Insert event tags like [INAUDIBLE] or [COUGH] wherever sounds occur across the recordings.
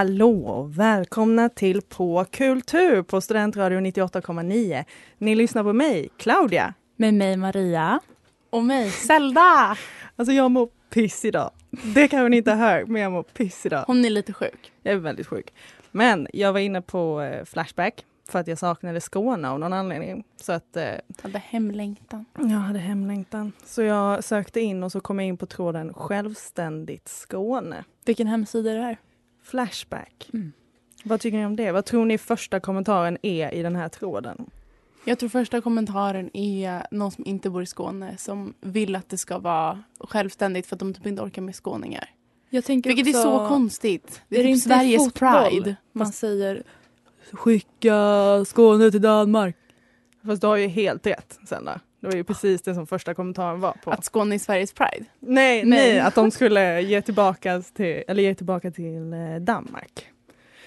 Hallå! Välkomna till På kultur på Studentradio 98,9. Ni lyssnar på mig, Claudia. Med mig Maria. Och mig, [LAUGHS] Zelda! Alltså jag mår piss idag. Det kanske ni inte hör, men jag mår piss idag. Hon är lite sjuk. Jag är väldigt sjuk. Men jag var inne på eh, Flashback för att jag saknade Skåne av någon anledning. Så att eh, Hade hemlängtan. jag hade hemlängtan. Så jag sökte in och så kom jag in på tråden Självständigt Skåne. Vilken hemsida är det här? Flashback. Mm. Vad tycker ni om det? Vad tror ni första kommentaren är i den här tråden? Jag tror första kommentaren är någon som inte bor i Skåne som vill att det ska vara självständigt för att de typ inte orkar med skåningar. Jag tänker Vilket är också, så konstigt. Det är, Är typ inte Sveriges fotboll? pride. Man Fast- säger skicka Skåne till Danmark. Fast du har ju helt rätt Senda. Det var ju precis det som första kommentaren var på. Att Skåne är Sveriges pride. nej, Nej. nej, att de skulle ge tillbaka till, eller ge tillbaka till eh, Danmark.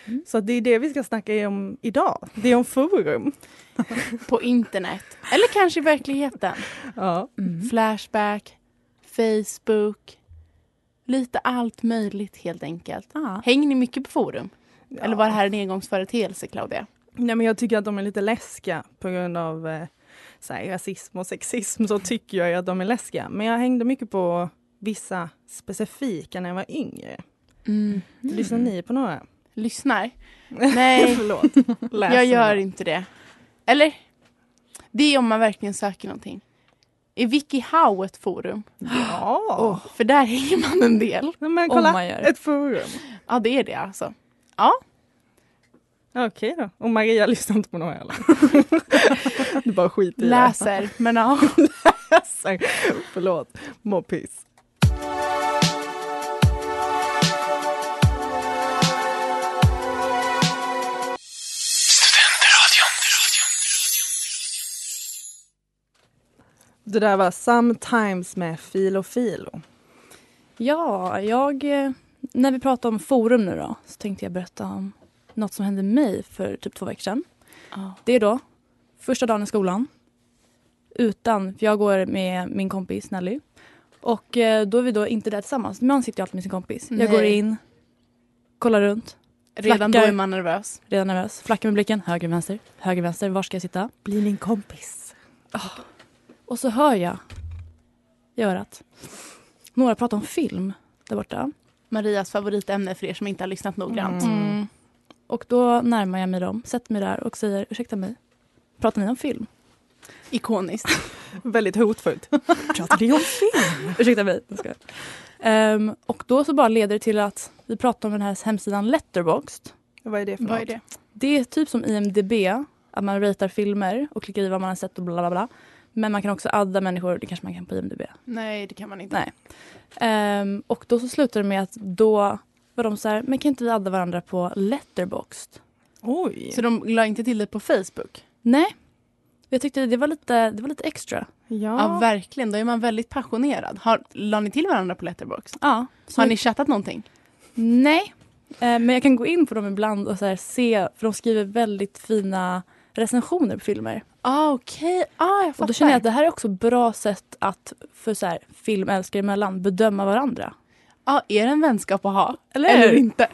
Mm. Så det är det vi ska snacka om idag. Det är om forum. [LAUGHS] På internet. Eller kanske i verkligheten. Ja. Mm. Flashback, Facebook. Lite allt möjligt helt enkelt. Ah. Hänger ni mycket på forum? Eller Ja. var det här en engångsföreteelse Claudia? Nej, men jag tycker att de är lite läskiga på grund av eh, så här, rasism och sexism. Så tycker jag att de är läskiga. Men jag hängde mycket på vissa specifika när jag var yngre. Mm. Lyssnar ni på några? Lyssnar? [LAUGHS] Nej. Förlåt. Jag gör inte det. Eller? Det är om man verkligen söker någonting. Är WikiHow ett forum? Ja! För där hänger man en del. Men Om kolla, man gör. ett forum. Ja, det är det alltså. Okej då. Och Maria [LAUGHS] lyssnar inte på heller. [LAUGHS] du bara skiter i Läser, men ja. det. [LAUGHS] Läser. Förlåt. Mår piss. Det där var Sometimes med Filo Filo. Ja, jag... eh, När vi pratar om forum nu då så tänkte jag berätta om något som hände mig för typ två veckor sedan. Det är då första dagen i skolan. Utan, för jag går med min kompis Nelly. Och eh, då är vi då inte där tillsammans. Man sitter ju alltid med sin kompis. Jag Nej. går in, kollar runt, Redan då Flackar. är man nervös. redan nervös. Flackar med blicken, höger, vänster, höger, vänster. Var ska jag sitta? Bli min kompis. Och så hör jag i örat några pratar om film där borta. Marias favoritämne för er som inte har lyssnat noggrant. Mm. Och då närmar jag mig dem, sätter mig där och säger ursäkta mig, pratar ni om film? Ikoniskt. [LAUGHS] Väldigt hotfullt. Pratar ni om film? [LAUGHS] ursäkta mig. Ehm, och då så bara leder det till att vi pratar om den här hemsidan Letterboxd. Vad är det för Vad är något? det? Det är typ som IMDB, att man ratear filmer och klickar i vad man har sett och bla bla bla. Men man kan också adda människor, det kanske man kan på IMDB. Nej, det kan man inte. Nej. Ehm, och då så slutar det med att då var de så här, men kan inte vi adda varandra på Letterboxd? Oj. Så de la inte till det på Facebook? Nej. Jag tyckte det var lite, det var lite extra. Ja, Ja. verkligen. Då är man väldigt passionerad. Har, la ni till varandra på Letterboxd? Ja. Så Har ni chattat någonting? Nej. Eh, men jag kan gå in på dem ibland och så se, för de skriver väldigt fina recensioner på filmer. Ah, okej. Ah, jag fattar. Och då känner jag att det här är också ett bra sätt att för så här, filmälskare emellan bedöma varandra. Ah, är det en vänskap att ha? Eller, Eller inte?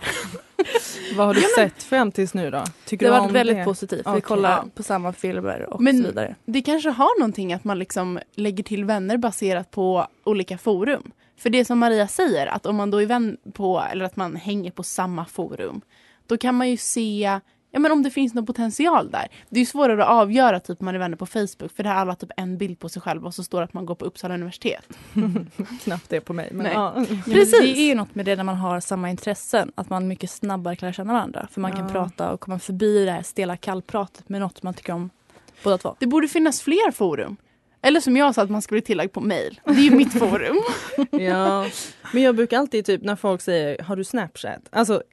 [LAUGHS] Vad har du sett fram tills nu då? Tycker Det har varit väldigt det? positivt. Vi Okej. kollar Ja. på samma filmer och Men- så vidare. Det kanske har någonting att man liksom lägger till vänner baserat på olika forum. För det som Maria säger, att om man då är vän på, eller att man hänger på samma forum, då kan man ju se Ja men om det finns någon potential där. Det är svårare att avgöra typ man är vänner på Facebook för där har alla typ en bild på sig själv och så står det att man går på Uppsala universitet. [LAUGHS] Knappt det på mig. Men Nej. ja. [LAUGHS] Precis. Det är ju något med det när man har samma intressen, att man mycket snabbare kan lära känna varandra. För man kan Ja. prata och komma förbi det här stela kallpratet med något man tycker om båda två. Det borde finnas fler forum. Eller som jag sa att man ska bli tillagd på mail. Det är ju mitt forum. [LAUGHS] ja. Men jag brukar alltid typ när folk säger har du Snapchat? Alltså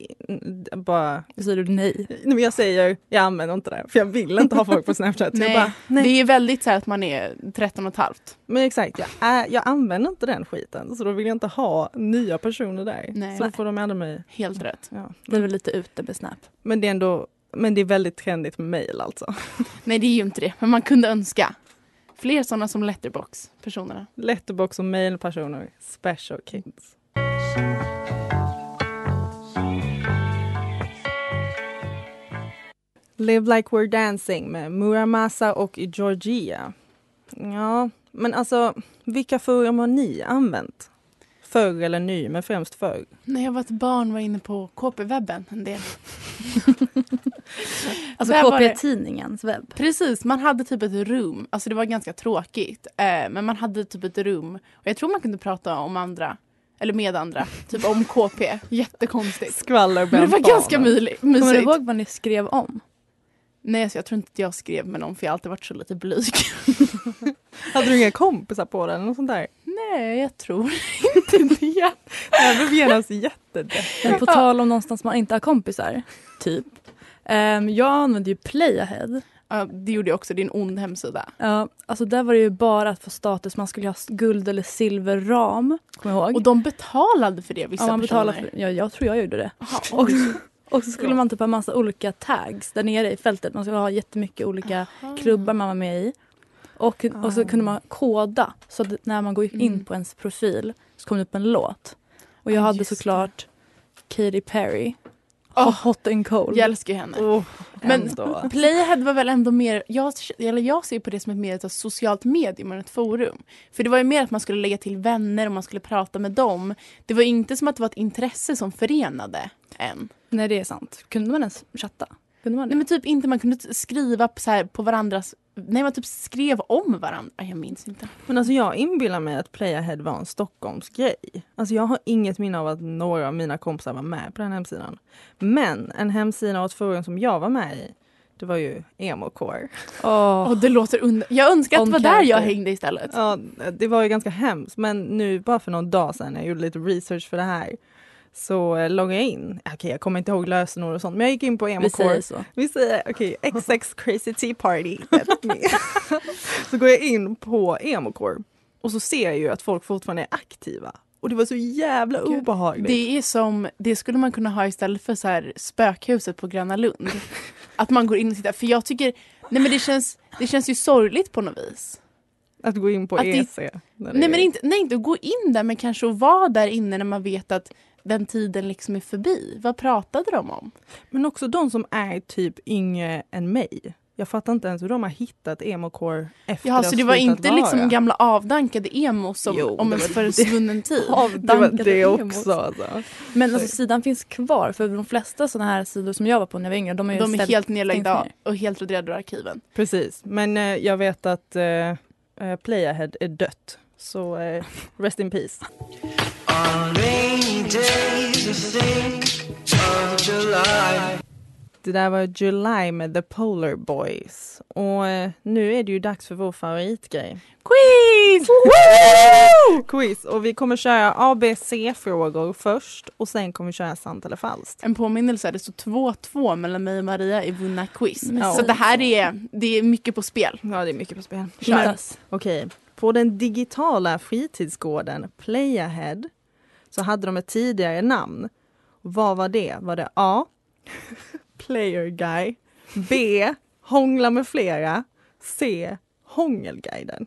bara, säger du nej. Men jag säger jag använder inte det för jag vill inte ha folk på Snapchat. Nej. bara, nej. Det är väldigt så här att man är 13 och ett halvt. Men exakt, jag, är, jag använder inte den skiten så då vill jag inte ha nya personer där. Nej. Så då får de ändra mig. Helt rätt. Ja. Det är väl lite ute med Snap. Men det är ändå men det är väldigt trendigt med mail alltså. Nej det är ju inte det, men man kunde önska. Fler sådana som Letterbox-personerna. Letterbox och mailpersoner. Special kids. Live Like We're Dancing med Muramasa och Georgia. Ja, men alltså vilka forum har ni använt? Förr eller ny, men främst förr. När jag var ett barn var jag inne på KP-webben en del. [LAUGHS] Alltså KP-tidningens webb. Precis, man hade typ ett rum. Alltså det var ganska tråkigt. Eh, men man hade typ ett rum. Och jag tror man kunde prata om andra. Eller med andra. Typ om KP. Jättekonstigt. Skvaller Men det var ganska myli- Kommer du mysigt. ihåg vad ni skrev om? Nej, alltså jag tror inte att jag skrev med någon för jag har alltid varit så lite blyg. [LAUGHS] Hade du inga kompisar på den? Och sånt där? Nej, jag tror [LAUGHS] inte det. Jag blev genast jättedeppig. Men på tal om någonstans man inte har kompisar, typ. Ehm, jag använde ju Playahead. Ja, det gjorde jag också. Det är en ond hemsida. Ja, alltså där var det ju bara att få status. Man skulle ha guld eller silverram. Kommer jag ihåg? Och de betalade för det, vissa ja, man betalade personer. för, ja, jag tror jag gjorde det. Jaha, Och, och så skulle man typ ha massa olika tags där nere i fältet. Man skulle ha jättemycket olika klubbar man var med i. Och, och så kunde man koda så när man går in Mm. på ens profil så kom det upp en låt. Och jag Ja, hade såklart Katy Perry. Åh, Hot and cold. jag älskar henne. Oh, Men ändå. Playahead var väl ändå mer, jag, eller jag ser på det som ett mer ett socialt medium än ett forum. För det var ju mer att man skulle lägga till vänner och man skulle prata med dem. Det var inte som att det var ett intresse som förenade en. Nej det är sant. Kunde man ens chatta? Kunde man det? Nej men typ inte, man kunde skriva på, så här, på varandras, nej man typ skrev om varandra. Jag minns inte. Men alltså jag inbillar mig att Playahead var en Stockholmsgrej. Alltså jag har inget minne av att några av mina kompisar var med på den hemsidan. Men en hemsida och ett forum som jag var med i, det var ju Emocore. Åh. Och det låter under... Jag önskar att det var där jag hängde istället. Ja, det var ju ganska hemskt. Men nu bara för någon dag sedan, jag gjorde lite research för det här, så eh, loggade jag in. Okej, jag kommer inte ihåg lösenord och sånt, men jag gick in på Vi Emocore. säger så. Vi säger okej, [LAUGHS] XX Crazy Tea Party. [LAUGHS] så går jag in på Emocore och så ser jag ju att folk fortfarande är aktiva. Och det var så jävla Gud, obehagligt. Det är som, det skulle man kunna ha istället för så här spökhuset på Gröna Lund. [LAUGHS] att man går in och tittar. För jag tycker, nej men det känns, det känns ju sorgligt på något vis. Att gå in på Att EC. när det Nej men inte, nej inte gå in där men kanske att vara där inne när man vet att den tiden liksom är förbi. Vad pratade de om? men också de som är typ yngre än mig. Jag fattar inte ens hur de har hittat Emocore efter det så det var inte liksom vara. gamla avdankade emo som Jo, om en försvunnen [LAUGHS] tid? Det var Avdankade det emos. också. Alltså. Men alltså sidan finns kvar för de flesta sådana här sidor som jag var på när jag var yngre de De är helt nedlagda och helt raderade ur arkiven. Precis, men eh, jag vet att eh, eh, Playahead är dött. Så eh, rest in peace. Det där var July med The Polar Boys. Och eh, nu är det ju dags för vår favoritgrej. Quiz! [LAUGHS] Quiz! Och vi kommer köra ABC-frågor först och sen kommer vi köra sant eller falskt. En påminnelse, det står 2-2 mellan mig och Maria i vunna quiz. Men Så det här är, det är mycket på spel. Ja, det är mycket på spel. Hittas. Okej, på den digitala fritidsgården Playahead så hade de ett tidigare namn. Vad var det? Var det A. [LAUGHS] Player Guy. B. Hångla med flera. C. Hångelguiden.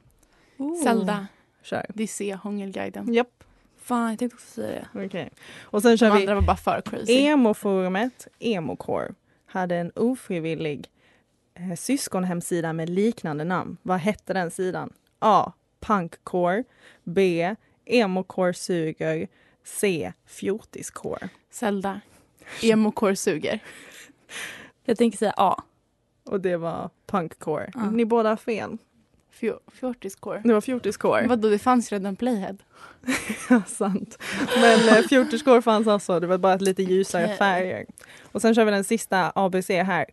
Zelda, Kör. det är C, Hångelguiden. Japp, Fan jag tänkte också säga det. okej. Och sen De kör vi andra var bara för crazy. Emo-forumet, Emocore, hade en ofrivillig eh, syskonhemsida med liknande namn. Vad hette den sidan? A. Punkcore. B. Emocore suger. C. Fjortiscore. Zelda. Emo-core suger. Jag tänker säga A. Och det var punkcore. Ja. Ni båda har fel. Fjor- Fjortiscore. Det var fjortiscore. Vadå, det fanns redan Playhead? [LAUGHS] Ja, sant. Men eh, fjortiscore fanns också. Det var bara ett lite ljusare Okej. färger. Och sen kör vi den sista ABC här.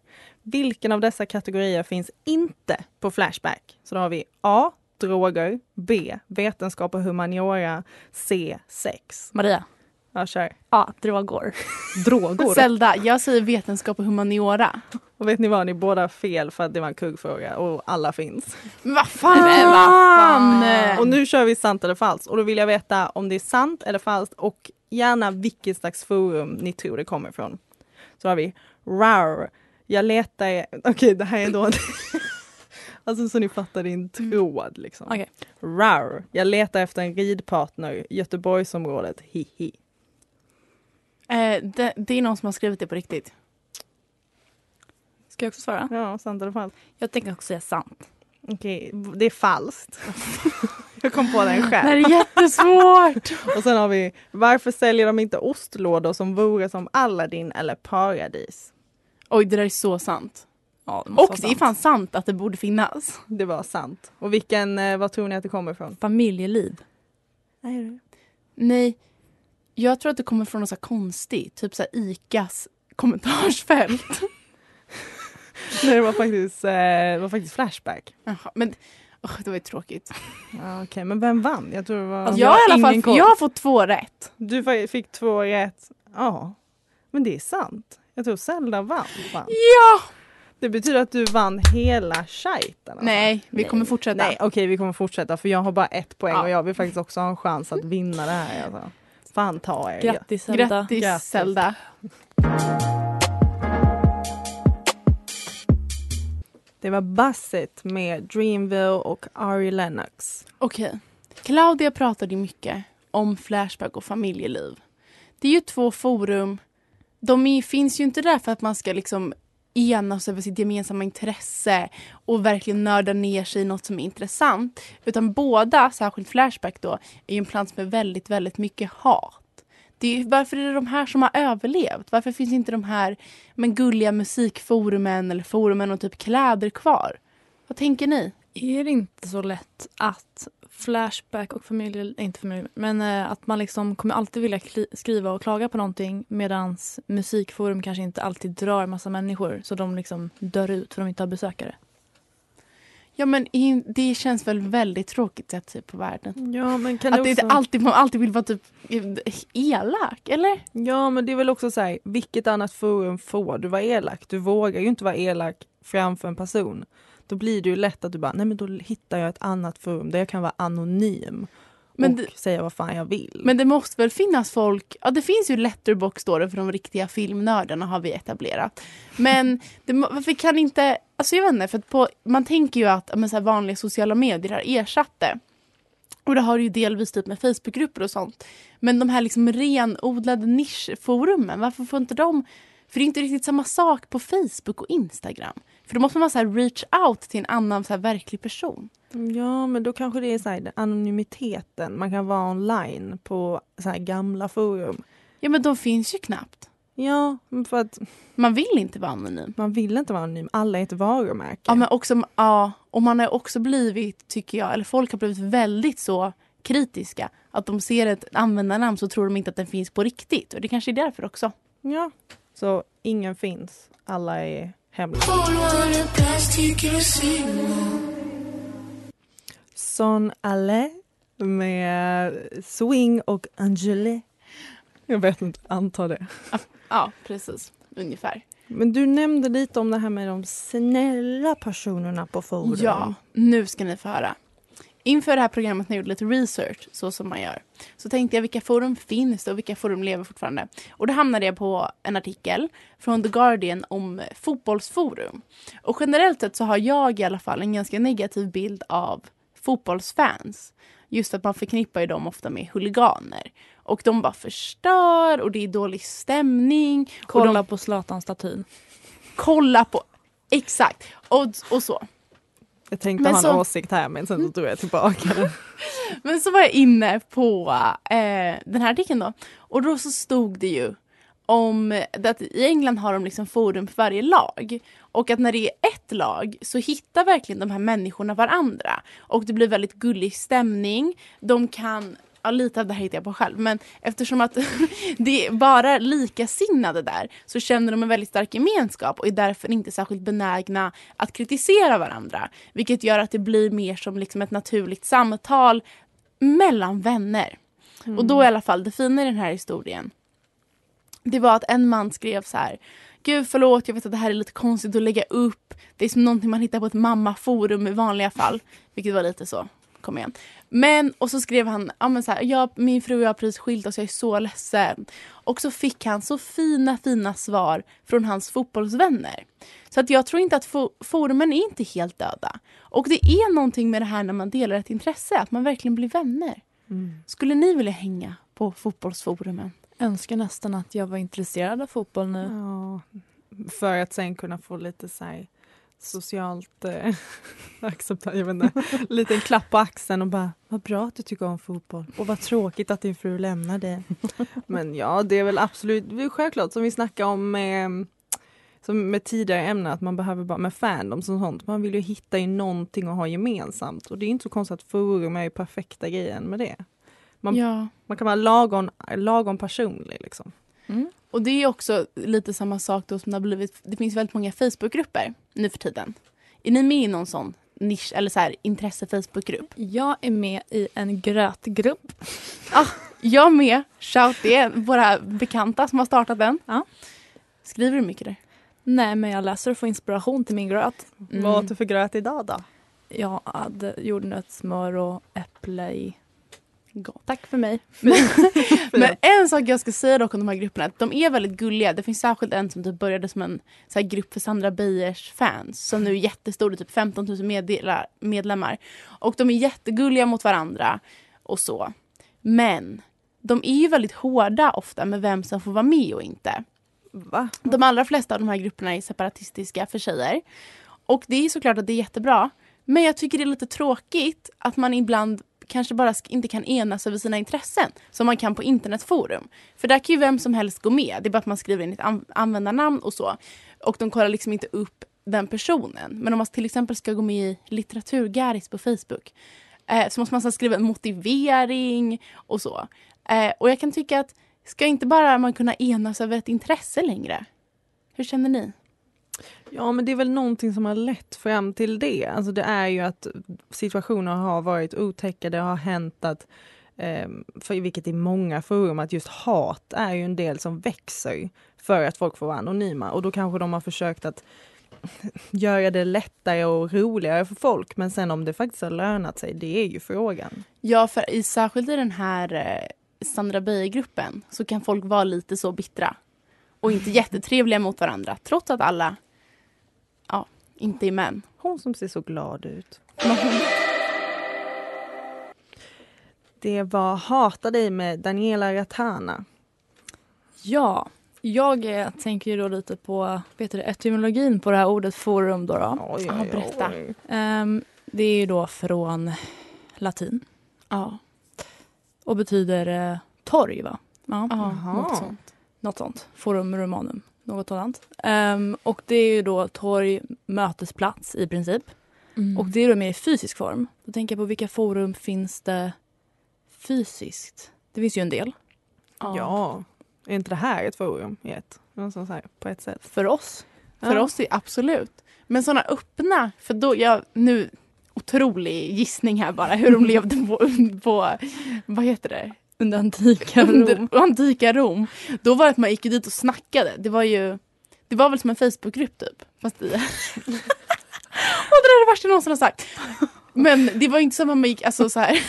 Vilken av dessa kategorier finns inte på Flashback? Så då har vi A. Droger. B. Vetenskap och humaniora. C. Sex. Maria. Ja, kör. A. Drogor. Drogor? [LAUGHS] Zelda, jag säger vetenskap och humaniora. Och vet ni vad? Ni båda har fel för att det var en kuggfråga och alla finns. Men vad fan! Men vad fan! Och nu kör vi sant eller falskt. Och då vill jag veta om det är sant eller falskt och gärna vilket slags forum ni tror det kommer ifrån. Så har vi RAR. Jag letar... [LAUGHS] Okej, det här är då... alltså så ni fattar din tråd liksom. Okej. RAR. Jag letar efter en ridpartner. Göteborgsområdet. Hihi. Eh, det, det är någon som har skrivit det på riktigt. Ska jag också svara? Ja, sant eller falskt? Jag tänker också säga sant. Okej, det är falskt. [LAUGHS] jag kom på den Det här själv. är jättesvårt. [LAUGHS] Och sen har vi, varför säljer de inte ostlådor som vore som Aladdin eller Paradis? Oj, det där är så sant. Ja, det Och det är sant. fan sant att det borde finnas. Det var sant. Och vilken, eh, vad tror ni att det kommer ifrån? Familjeliv. Nej, Nej, jag tror att det kommer från något så konstigt. Typ så ICAs kommentarsfält. [LAUGHS] det var faktiskt, eh, det var faktiskt Flashback. Jaha, men åh, det var ju tråkigt. Ja, Okej, men vem vann? Jag tror det var... Alltså, jag, har i alla fall, jag har fått två rätt. Du fick två rätt. Ja, men det är sant. Jag tror Zelda vann. vann. Ja! Det betyder att du vann hela shiten. alltså. Nej, vi kommer fortsätta. Nej, okej vi kommer fortsätta för jag har bara ett poäng Ja. och jag vill faktiskt också ha en chans att vinna det här. Alltså. Fan ta er. Grattis Zelda. Grattis, Grattis. Zelda. Det var Basset med Dreamville och Ari Lennox. Okej. Claudia pratade ju mycket om Flashback och familjeliv. Det är ju två forum. De är, finns ju inte där för att man ska liksom enas över sitt gemensamma intresse och verkligen nörda ner sig i något som är intressant. Utan båda, särskilt Flashback då, är ju en plats med väldigt, väldigt mycket hat. Det är, varför är det de här som har överlevt? Varför finns inte de här men, gulliga musikforumen eller forumen och typ kläder kvar? Vad tänker ni? Är det inte så lätt att Flashback och familj, inte familj, men eh, att man liksom kommer alltid vilja skriva och klaga på någonting medans musikforum kanske inte alltid drar massa människor så de liksom dör ut för de inte har besökare. Ja men det känns väl väldigt tråkigt sätt sig på världen. Ja men kan Att det inte alltid, man alltid vill vara typ elak, eller? Ja men det är väl också så här, vilket annat forum får du vara elak? Du vågar ju inte vara elak framför en person. Då blir det ju lätt att du bara, nej men då hittar jag ett annat forum där jag kan vara anonym. Men och det- säga vad fan jag vill. Men det måste väl finnas folk, ja det finns ju Letterbox då för de riktiga filmnördarna har vi etablerat. Men det, varför kan inte, alltså jag vet inte, för på, man tänker ju att men så vanliga sociala medier har ersatt det. Och det har ju delvis typ med Facebookgrupper och sånt. Men de här liksom renodlade nischforumen, varför får inte de för det är inte riktigt samma sak på Facebook och Instagram. För då måste man så här reach out till en annan så här verklig person. Ja men då kanske det är så här, anonymiteten, man kan vara online på så här gamla forum. Ja men de finns ju knappt. Ja, för att Man vill inte vara anonym. man vill inte vara anonym, alla är ett varumärke. Ja, men också, ja, och man har också blivit, tycker jag, eller folk har blivit väldigt så kritiska. Att de ser ett användarnamn så tror de inte att den finns på riktigt. Och det kanske är därför också. Ja. Så ingen finns, alla är hemliga. Son Allé med Swing och Angele. Jag vet inte, antar det. Ja, precis. Ungefär. Men du nämnde lite om det här med de snälla personerna på forum. Ja, nu ska ni få höra. Inför det här programmet när jag gjorde lite research, så som man gör, så tänkte jag vilka forum finns det och vilka forum lever fortfarande? Och då hamnade jag på en artikel från The Guardian om fotbollsforum. Och generellt sett så har jag i alla fall en ganska negativ bild av fotbollsfans. Just att man förknippar ju dem ofta med huliganer. Och de bara förstör och det är dålig stämning. Kolla de, på Zlatan-statyn. kolla på... Exakt. Och, och så. Jag tänkte Men ha en så- åsikt här men sen drog jag tillbaka den. [LAUGHS] Men så var jag inne på eh, den här artikeln då. Och då så stod det ju om att i England har de liksom forum för varje lag. Och att när det är ett lag så hittar verkligen de här människorna varandra. Och det blir väldigt gullig stämning. De kan, ja lite av det här hittar jag på själv, men eftersom att [LAUGHS] det är bara likasinnade där så känner de en väldigt stark gemenskap och är därför inte särskilt benägna att kritisera varandra. Vilket gör att det blir mer som liksom ett naturligt samtal mellan vänner. Och då i alla fall, det fina i den här historien det var att en man skrev så här Gud förlåt, jag vet att det här är lite konstigt att lägga upp. Det är som någonting man hittar på ett mammaforum i vanliga fall. Vilket var lite så, kom igen. Men, och så skrev han, ja men så här, jag, min fru och jag har precis skilt oss, jag är så ledsen. Och så fick han så fina, fina svar från hans fotbollsvänner. Så att jag tror inte att fo- forumen är inte helt döda. Och det är någonting med det här när man delar ett intresse, att man verkligen blir vänner. Skulle ni vilja hänga på fotbollsforumen? Önskar nästan att jag var intresserad av fotboll nu. Ja, För att sen kunna få lite så här socialt eh, [LAUGHS] acceptabelt, jag vet inte, liten klapp på axeln och bara vad bra att du tycker om fotboll och vad tråkigt att din fru lämnar dig. [LAUGHS] Men ja, det är väl absolut, det är självklart som vi snackade om med, som med tidigare ämnen att man behöver bara med fandoms och sånt, man vill ju hitta i någonting att ha gemensamt och det är inte så konstigt att forum är ju perfekta grejen med det. Man, Ja. man kan vara lagom, lagom personlig liksom. Och det är också lite samma sak då som det har blivit. Det finns väldigt många Facebookgrupper nu för tiden. Är ni med i någon sån nisch eller så här intresse Facebookgrupp? Jag är med i en grötgrupp. Jag med. Shout det våra bekanta som har startat den. Ja. Skriver du mycket där? Nej, men jag läser och får inspiration till min gröt. Mm. Vad åt du för gröt idag då? Jag hade jordnötssmör och äpple i. Gott. Tack för mig. [LAUGHS] Men en sak jag ska säga dock om de här grupperna, att de är väldigt gulliga. Det finns särskilt en som typ började som en så grupp för Sandra Beijers fans som nu är jättestor, typ 15 000 meddelar, medlemmar. Och de är jättegulliga mot varandra och så. Men de är ju väldigt hårda ofta med vem som får vara med och inte. Va? De allra flesta av de här grupperna är separatistiska för tjejer. Och det är såklart att det är jättebra. Men jag tycker det är lite tråkigt att man ibland kanske bara inte kan enas över sina intressen som man kan på internetforum. För där kan ju vem som helst gå med. Det är bara att man skriver in ett an- användarnamn och så. Och de kollar liksom inte upp den personen. Men om man till exempel ska gå med i litteraturgaris på Facebook eh, så måste man så skriva en motivering och så. Eh, och jag kan tycka att ska inte bara man kunna enas över ett intresse längre? Hur känner ni? Ja men det är väl någonting som har lett fram till det. Alltså det är ju att situationer har varit otäcka, det har hänt att eh, för vilket i många forum, att just hat är ju en del som växer för att folk får vara anonyma och då kanske de har försökt att [LAUGHS] göra det lättare och roligare för folk men sen om det faktiskt har lönat sig, det är ju frågan. Ja, för i, särskilt i den här eh, Sandra Beijer-gruppen så kan folk vara lite så bittra och inte [LAUGHS] jättetrevliga mot varandra trots att alla inte är män. Hon som ser så glad ut. [LAUGHS] Det var Hata dig med Daniela Ratana. Ja, jag tänker ju då lite på vet du, etymologin på det här ordet forum. Då då. Oj, Ja, berätta. Ehm, det är ju då från latin ja, och betyder eh, torg. va? Ja, Jaha. något sånt. något sånt. Forum romanum, något sådant. Ehm, och det är ju då torg, mötesplats i princip. Mm. Och det är då mer i fysisk form. Då tänker jag på vilka forum finns det fysiskt? Det finns ju en del. Ja, är inte det här ett forum i ett? Någonstans här, på ett sätt. För oss. För Ja. oss är absolut. Men såna öppna, för då, jag, nu, otrolig gissning här bara, hur de [LAUGHS] levde på, på vad heter det? Under antika Under Rom. [LAUGHS] antika Rom. Då var det att man gick dit och snackade. Det var ju, det var väl som en Facebookgrupp typ. Fast i... [LAUGHS] och det är det värsta jag någonsin har sagt. Men det var inte som att man gick, alltså så här.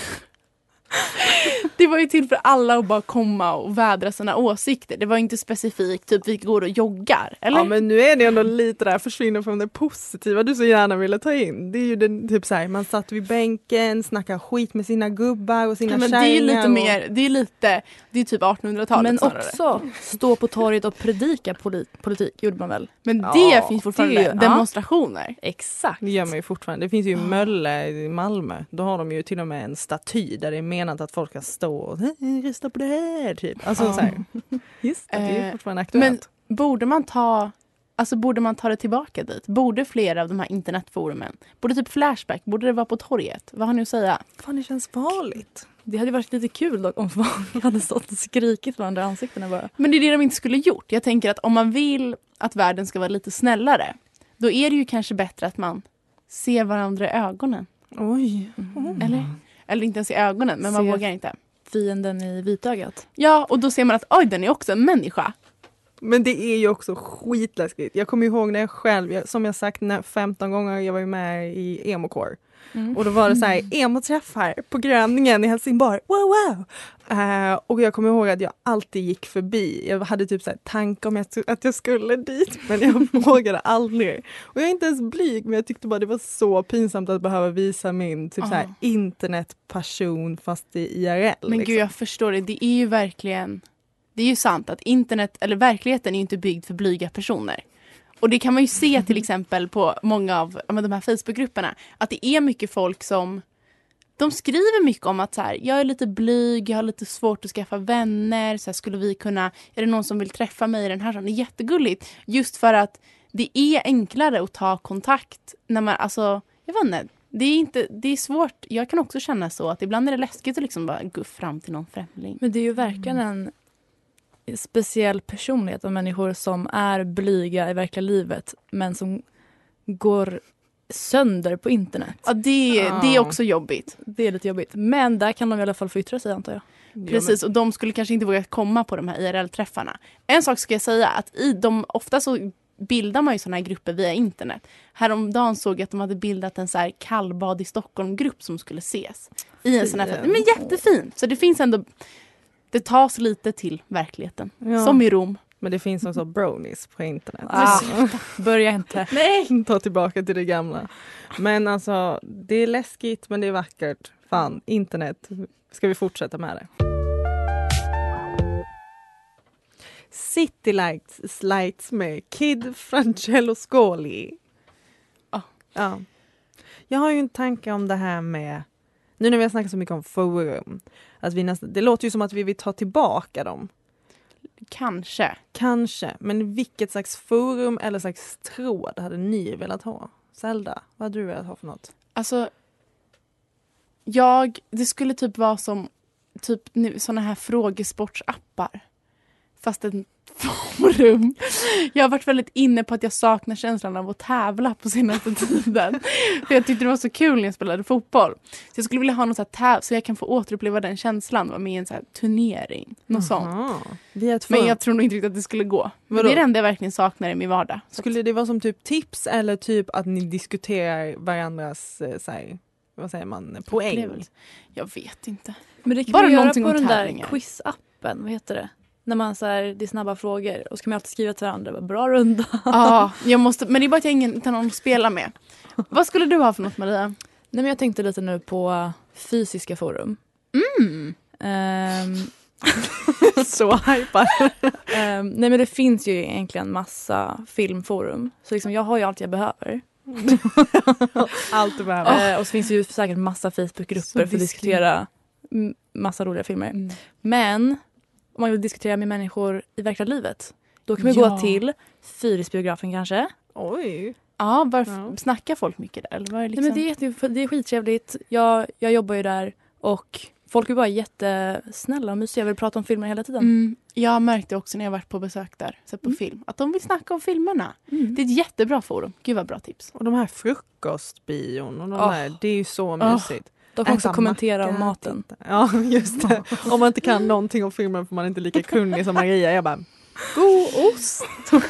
Det var ju till för alla att bara komma och vädra sina åsikter. Det var inte specifikt typ vi går och joggar. Eller? Ja men nu är det ändå lite där försvinner från det positiva du så gärna ville ta in. Det är ju den, typ så här, man satt vid bänken, snackade skit med sina gubbar och sina Ja, men det är ju lite och- mer, det är lite, det är typ 1800-talet Men snarare. också stå på torget och predika polit- politik gjorde man väl? Men det Ja, finns fortfarande det demonstrationer. Exakt. Det gör man ju fortfarande. Det finns ju Mölle i Malmö. Då har de ju till och med en staty där det är menat att folk ska stå och "Eh, rösta på det här typ. Alltså Ja. så här. [LAUGHS] Just det, det är Eh, fortfarande aktuellt. Borde man ta Alltså borde man ta det tillbaka dit? Borde flera av de här internetforumen, borde typ Flashback, borde det vara på torget? Vad har ni att säga? Fan det känns farligt. Det hade varit lite kul dock om folk [LAUGHS] hade stått och skrikit varandra i ansiktena bara. Men det är det de inte skulle gjort. Jag tänker att om man vill att världen ska vara lite snällare, då är det ju kanske bättre att man ser varandra i ögonen. Oj. Eller? Eller inte ens i ögonen, men man vågar inte. Fienden i vitögat. Ja, och då ser man att oj, den är också en människa. Men det är ju också skitläskigt. Jag kommer ihåg när jag själv, jag, som jag sagt när 15 gånger, jag var ju med i emocore. Och då var det så här emo-träffar på Gröningen i Helsingborg. Wow, wow! Eh, och jag kommer ihåg att jag alltid gick förbi. Jag hade typ så här tanke om jag, att jag skulle dit men jag [LAUGHS] vågade aldrig. Och jag är inte ens blyg men jag tyckte bara det var så pinsamt att behöva visa min typ så här, Ja. internetpassion fast i IRL. Men liksom. gud, jag förstår det. Det är ju verkligen... Det är ju sant att internet, eller verkligheten är inte byggd för blyga personer. Och det kan man ju se till exempel på många av men de här Facebookgrupperna. Att det är mycket folk som de skriver mycket om att så här, jag är lite blyg, jag har lite svårt att skaffa vänner. Så här, skulle vi kunna, är det någon som vill träffa mig i den här? Det är jättegulligt. Just för att det är enklare att ta kontakt när man, alltså, jag vet inte. Det är, inte, det är svårt. Jag kan också känna så att ibland är det läskigt att liksom bara gå fram till någon främling. Men det är ju verkligen en speciell personlighet av människor som är blyga i verkliga livet men som går sönder på internet. Ja, det, det är också jobbigt. Det är lite jobbigt. Men där kan de i alla fall få yttra sig antar jag. Precis, och de skulle kanske inte våga komma på de här IRL-träffarna. En sak ska jag säga, att i de, ofta så bildar man ju såna här grupper via internet. Häromdagen såg jag att de hade bildat en så här kallbad i Stockholm-grupp som skulle ses. I en sån här, men jättefint! Så det finns ändå, det tas lite till verkligheten. Ja. Som i Rom. Men det finns också bronies på internet. Ah, börja inte. [LAUGHS] Nej! Ta tillbaka till det gamla. Men alltså, det är läskigt men det är vackert. Fan, internet. Ska vi fortsätta med det? City Lights, lights med Kid Francello Scoli. Ah. Ja. Jag har ju en tanke om det här med, nu när vi har snackat så mycket om forum, att vi nästan, det låter ju som att vi vill ta tillbaka dem. Kanske. Kanske, men vilket slags forum eller slags tråd hade ni velat ha? Zelda, vad hade du velat ha för något? Alltså, jag, det skulle typ vara som typ såna här frågesportsappar. Fast en forum. Jag har varit väldigt inne på att jag saknar känslan av att tävla på senaste tiden. För jag tyckte det var så kul när jag spelade fotboll. Så jag skulle vilja ha något så här så jag kan få återuppleva den känslan. Vara med i en så här turnering. Något sånt. Är två. Men jag tror nog inte riktigt att det skulle gå. Men Vadå? det är det enda jag verkligen saknar i min vardag. Så Skulle det vara som typ tips eller typ att ni diskuterar varandras, eh, så här, vad säger man, poäng? Jag vet inte. Men det kan Bara man göra på den där quizappen, vad heter det? När man så här, det är snabba frågor och så kan man alltid skriva till varandra, bra runda. Ja, [LAUGHS] jag måste, men det är bara att jag ingen inte har någon att spela med. Vad skulle du ha för något Maria? Nej, men jag tänkte lite nu på fysiska forum. Mm. Ehm, [LAUGHS] så hypad. ehm, nej men det finns ju egentligen massa filmforum. Så liksom jag har ju allt jag behöver. [LAUGHS] Allt du behöver. Eh, och så finns det ju säkert massa Facebookgrupper för att diskutera massa roliga filmer. Men om man vill diskutera med människor i verkliga livet då kan man Ja. gå till Fyrisbiografen kanske. Oj. Ja, varför Ja. snackar folk mycket där? Eller liksom? Nej, men det, är, jätte- det är skittrevligt. Jag, jag jobbar ju där och folk är bara jättesnälla och mysiga och vill prata om filmer hela tiden. mm, jag märkte också när jag varit på besök där, så på Mm. film, att de vill snacka om filmerna. Mm. Det är ett jättebra forum. Gud vad bra tips. Och de här frukostbion och de Åh. där, det är ju så mysigt. De kan också kommentera om maten. titta. Ja, [LAUGHS] just det. [LAUGHS] Om man inte kan någonting om filmen för man är inte lika kunnig som Maria. Jag bara, god ost!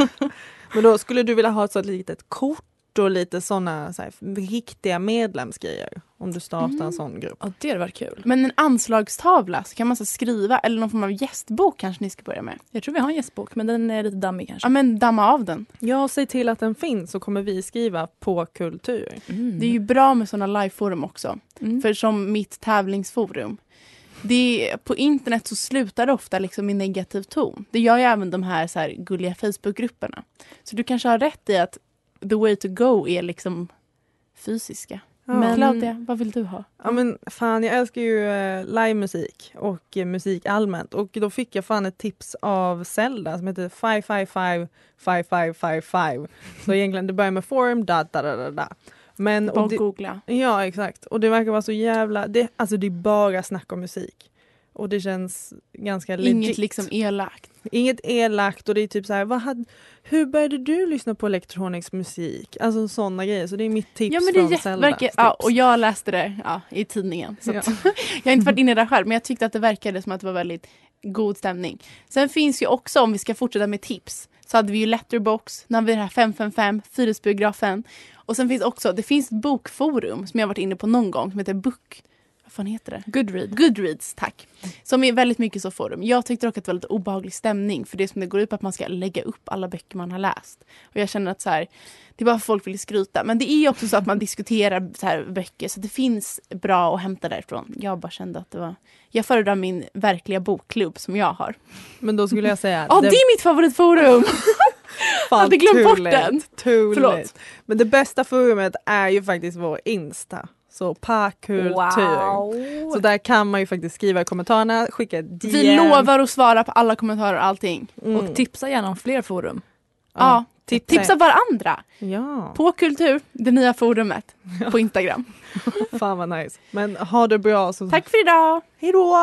[LAUGHS] Men då skulle du vilja ha ett sånt litet kort och lite såna så riktiga medlemsgrejer om du startar Mm. en sån grupp. Ja, det hade varit kul. Men en anslagstavla så kan man så skriva, eller någon form av gästbok kanske ni ska börja med. Jag tror vi har en gästbok men den är lite dammig kanske. Ja men damma av den. Ja, säg till att den finns så kommer vi skriva på kultur. Mm. Det är ju bra med sådana liveforum också. Mm. För som mitt tävlingsforum. Det är, på internet så slutar det ofta liksom i negativ ton. Det gör ju även de här, så här gulliga Facebookgrupperna. Så du kanske har rätt i att the way to go är liksom fysiska. Ja. Men Claudia, vad vill du ha? Ja men fan jag älskar ju eh, livemusik och eh, musik allmänt och då fick jag fan ett tips av Zelda som heter 555 5555. Så egentligen det börjar med forum da da da da da. Men Bara och det, googla. ja exakt och det verkar vara så jävla, det, alltså det är bara snack om musik. Och det känns ganska legit. Inget liksom elakt. Inget elakt och det är typ så här, vad hade, hur började du lyssna på elektronisk musik? Alltså sådana grejer. Så det är mitt tips Ja men det från Zeldas verkar, ja, och jag läste det ja, i tidningen. Så Ja. [LAUGHS] jag har inte varit inne där själv men jag tyckte att det verkade som att det var väldigt god stämning. Sen finns ju också, om vi ska fortsätta med tips, så hade vi ju Letterbox, när vi det här 555, Fyrisbiografen. Och sen finns också, det finns ett bokforum som jag varit inne på någon gång som heter Book... Vad fan heter det? Goodread. Goodreads, tack. Som är väldigt mycket så forum. Jag tyckte dock att det var lite obehaglig stämning för det som det går ut på att man ska lägga upp alla böcker man har läst. Och jag känner att så här, det är bara för folk vill skryta. Men det är också så att man [LAUGHS] diskuterar så här böcker så det finns bra att hämta därifrån. Jag bara kände att det var... Jag föredrar min verkliga bokklubb som jag har. Men då skulle jag säga [LAUGHS] Ja, det är mitt favoritforum! [LAUGHS] Fan, hade glömt bort den. Förlåt. Men det bästa forumet är ju faktiskt vår Insta. Så parkultur. Så där kan man ju faktiskt skriva i kommentarerna, skicka DM. Vi lovar att svara på alla kommentarer och allting. Mm. Och tipsa gärna om fler forum. Ja, tipsa. tipsa varandra. Ja, På kultur, det nya forumet på Instagram. [LAUGHS] fan vad nice. Men ha det bra. Så... Tack för idag! Hejdå!